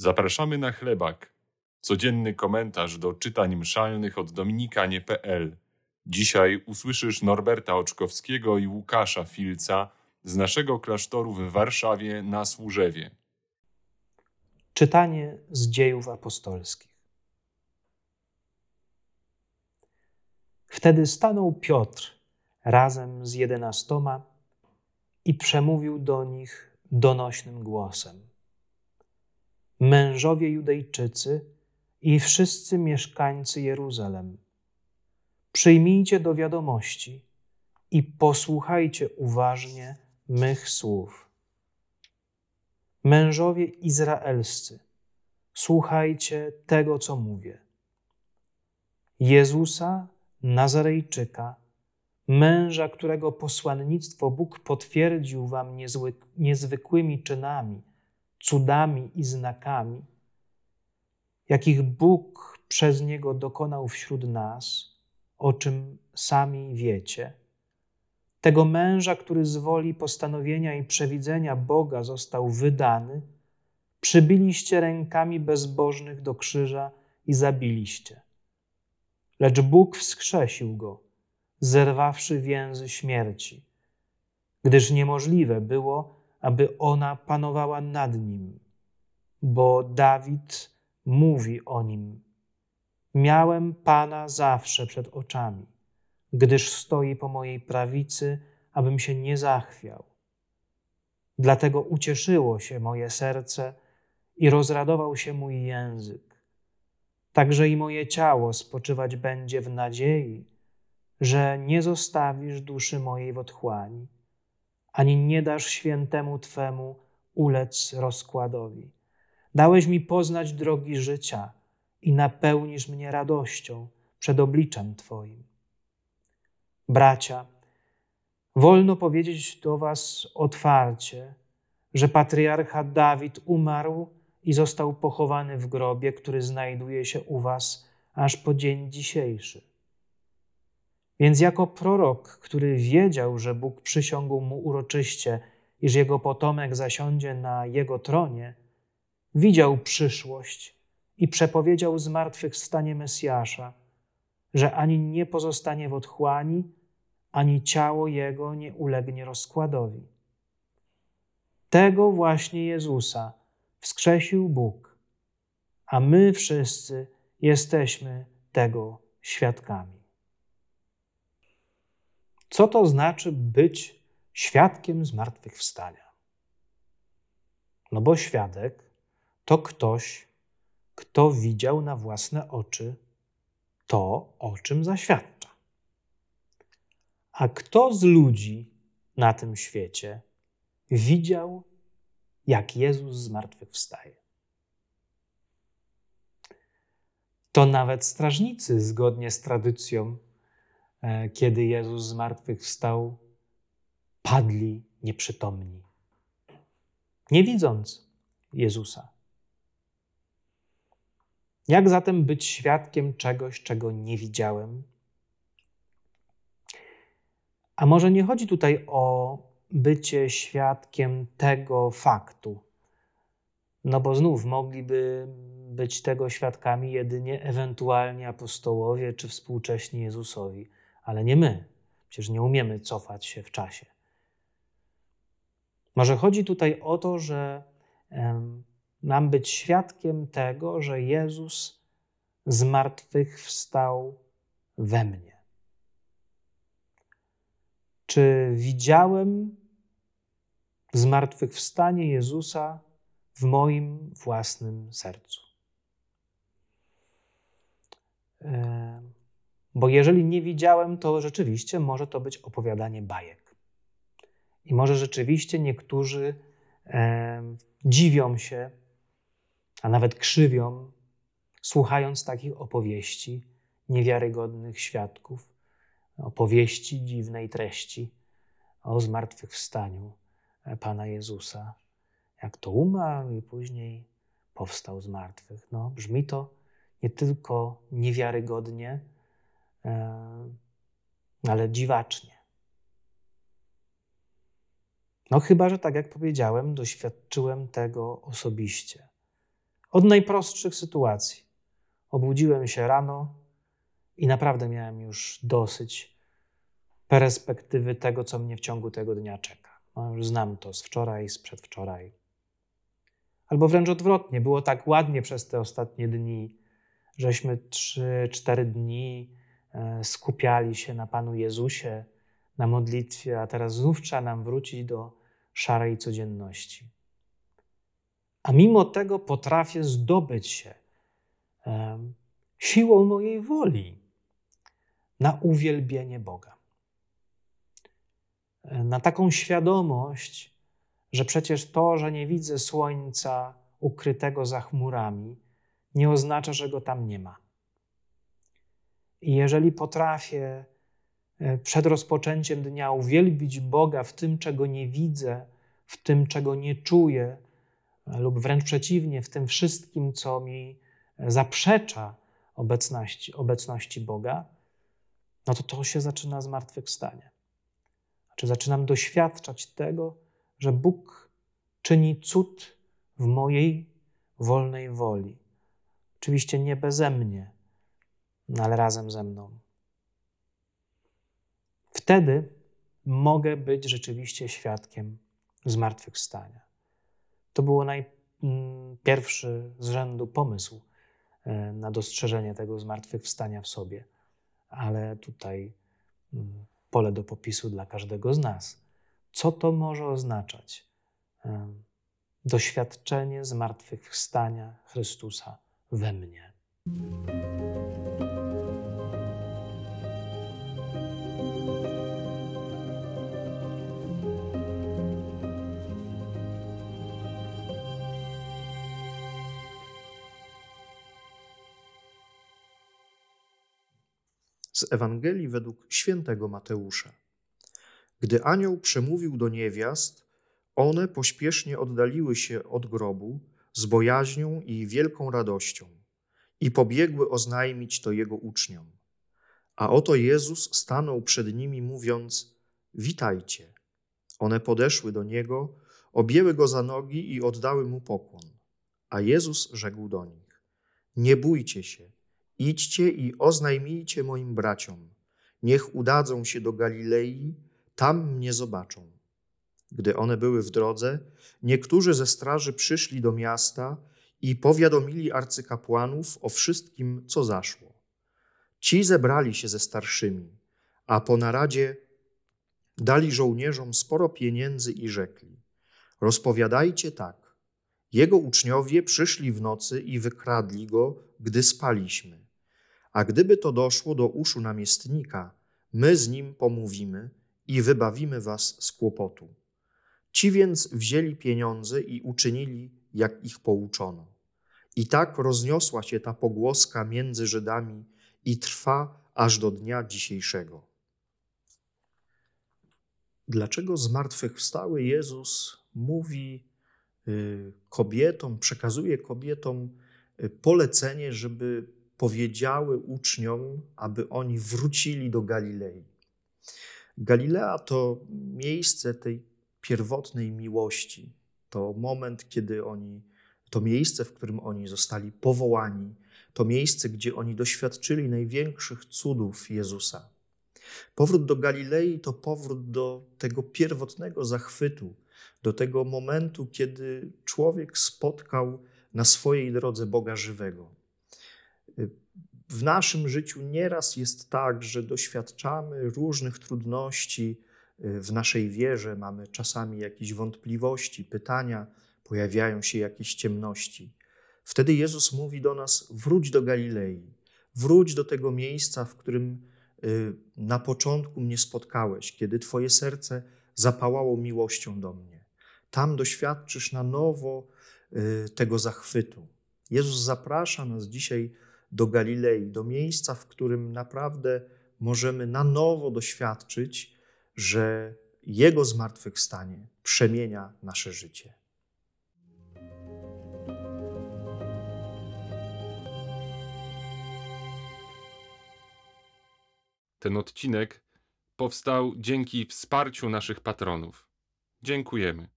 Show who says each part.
Speaker 1: Zapraszamy na chlebak. Codzienny komentarz do czytań mszalnych od dominikanie.pl. Dzisiaj usłyszysz Norberta Oczkowskiego i Łukasza Filca z naszego klasztoru w Warszawie na Służewie.
Speaker 2: Czytanie z dziejów apostolskich. Wtedy stanął Piotr razem z jedenastoma i przemówił do nich donośnym głosem mężowie Judejczycy i wszyscy mieszkańcy Jeruzalem. Przyjmijcie do wiadomości i posłuchajcie uważnie mych słów. Mężowie izraelscy, słuchajcie tego, co mówię. Jezusa, Nazarejczyka, męża, którego posłannictwo Bóg potwierdził wam niezwykłymi czynami, cudami i znakami, jakich Bóg przez niego dokonał wśród nas, o czym sami wiecie. Tego męża, który z woli postanowienia i przewidzenia Boga został wydany, przybiliście rękami bezbożnych do krzyża i zabiliście. Lecz Bóg wskrzesił go, zerwawszy więzy śmierci, gdyż niemożliwe było, aby ona panowała nad nim, bo Dawid mówi o nim. Miałem Pana zawsze przed oczami, gdyż stoi po mojej prawicy, abym się nie zachwiał. Dlatego ucieszyło się moje serce i rozradował się mój język. Także i moje ciało spoczywać będzie w nadziei, że nie zostawisz duszy mojej w otchłani ani nie dasz świętemu Twemu ulec rozkładowi. Dałeś mi poznać drogi życia i napełnisz mnie radością przed obliczem Twoim. Bracia, wolno powiedzieć do Was otwarcie, że patriarcha Dawid umarł i został pochowany w grobie, który znajduje się u Was aż po dzień dzisiejszy. Więc jako prorok, który wiedział, że Bóg przysiągł mu uroczyście, iż jego potomek zasiądzie na jego tronie, widział przyszłość i przepowiedział zmartwychwstanie Mesjasza, że ani nie pozostanie w otchłani, ani ciało jego nie ulegnie rozkładowi. Tego właśnie Jezusa wskrzesił Bóg, a my wszyscy jesteśmy tego świadkami. Co to znaczy być świadkiem zmartwychwstania? No bo świadek to ktoś, kto widział na własne oczy to, o czym zaświadcza. A kto z ludzi na tym świecie widział, jak Jezus zmartwychwstaje? To nawet strażnicy, zgodnie z tradycją, kiedy Jezus z martwych wstał, padli nieprzytomni, nie widząc Jezusa. Jak zatem być świadkiem czegoś, czego nie widziałem? A może nie chodzi tutaj o bycie świadkiem tego faktu, no bo znów mogliby być tego świadkami jedynie ewentualnie apostołowie czy współcześni Jezusowi ale nie my. Przecież nie umiemy cofać się w czasie. Może chodzi tutaj o to, że mam być świadkiem tego, że Jezus z martwych wstał we mnie. Czy widziałem zmartwychwstanie Jezusa w moim własnym sercu? Bo jeżeli nie widziałem, to rzeczywiście może to być opowiadanie bajek. I może rzeczywiście niektórzy e, dziwią się, a nawet krzywią, słuchając takich opowieści niewiarygodnych świadków, opowieści dziwnej treści o zmartwychwstaniu e, Pana Jezusa. Jak to umarł i później powstał z martwych. No, brzmi to nie tylko niewiarygodnie, ale dziwacznie. No chyba, że tak jak powiedziałem, doświadczyłem tego osobiście. Od najprostszych sytuacji. Obudziłem się rano i naprawdę miałem już dosyć perspektywy tego, co mnie w ciągu tego dnia czeka. No, już znam to z wczoraj, z przedwczoraj. Albo wręcz odwrotnie, było tak ładnie przez te ostatnie dni, żeśmy trzy, cztery dni skupiali się na Panu Jezusie, na modlitwie, a teraz znów trzeba nam wrócić do szarej codzienności. A mimo tego potrafię zdobyć się um, siłą mojej woli na uwielbienie Boga. E, na taką świadomość, że przecież to, że nie widzę słońca ukrytego za chmurami, nie oznacza, że go tam nie ma. I jeżeli potrafię e, przed rozpoczęciem dnia uwielbić Boga w tym, czego nie widzę, w tym, czego nie czuję, lub wręcz przeciwnie, w tym wszystkim, co mi zaprzecza obecności, obecności Boga, no to to się zaczyna zmartwychwstanie. Znaczy zaczynam doświadczać tego, że Bóg czyni cud w mojej wolnej woli. Oczywiście nie beze mnie, no ale razem ze mną. Wtedy mogę być rzeczywiście świadkiem zmartwychwstania. To był najpierwszy z rzędu pomysł e, na dostrzeżenie tego zmartwychwstania w sobie, ale tutaj mm, pole do popisu dla każdego z nas. Co to może oznaczać? E, doświadczenie zmartwychwstania Chrystusa we mnie.
Speaker 3: Z Ewangelii według świętego Mateusza. Gdy anioł przemówił do niewiast, one pośpiesznie oddaliły się od grobu z bojaźnią i wielką radością i pobiegły oznajmić to jego uczniom. A oto Jezus stanął przed nimi, mówiąc: Witajcie. One podeszły do niego, objęły go za nogi i oddały mu pokłon. A Jezus rzekł do nich: Nie bójcie się Idźcie i oznajmijcie moim braciom, niech udadzą się do Galilei, tam mnie zobaczą. Gdy one były w drodze, niektórzy ze straży przyszli do miasta i powiadomili arcykapłanów o wszystkim, co zaszło. Ci zebrali się ze starszymi, a po naradzie dali żołnierzom sporo pieniędzy i rzekli: Rozpowiadajcie tak. Jego uczniowie przyszli w nocy i wykradli go, gdy spaliśmy. A gdyby to doszło do uszu namiestnika, my z nim pomówimy i wybawimy was z kłopotu. Ci więc wzięli pieniądze i uczynili, jak ich pouczono. I tak rozniosła się ta pogłoska między Żydami i trwa aż do dnia dzisiejszego. Dlaczego zmartwychwstały Jezus mówi y, kobietom, przekazuje kobietom y, polecenie, żeby powiedziały uczniom, aby oni wrócili do Galilei. Galilea to miejsce tej pierwotnej miłości. To moment, kiedy oni, to miejsce, w którym oni zostali powołani, to miejsce, gdzie oni doświadczyli największych cudów Jezusa. Powrót do Galilei to powrót do tego pierwotnego zachwytu, do tego momentu, kiedy człowiek spotkał na swojej drodze Boga żywego. W naszym życiu nieraz jest tak, że doświadczamy różnych trudności y, w naszej wierze, mamy czasami jakieś wątpliwości, pytania, pojawiają się jakieś ciemności. Wtedy Jezus mówi do nas: wróć do Galilei, wróć do tego miejsca, w którym y, na początku mnie spotkałeś, kiedy Twoje serce zapałało miłością do mnie. Tam doświadczysz na nowo y, tego zachwytu. Jezus zaprasza nas dzisiaj do Galilei, do miejsca, w którym naprawdę możemy na nowo doświadczyć, że Jego zmartwychwstanie przemienia nasze życie.
Speaker 1: Ten odcinek powstał dzięki wsparciu naszych patronów. Dziękujemy.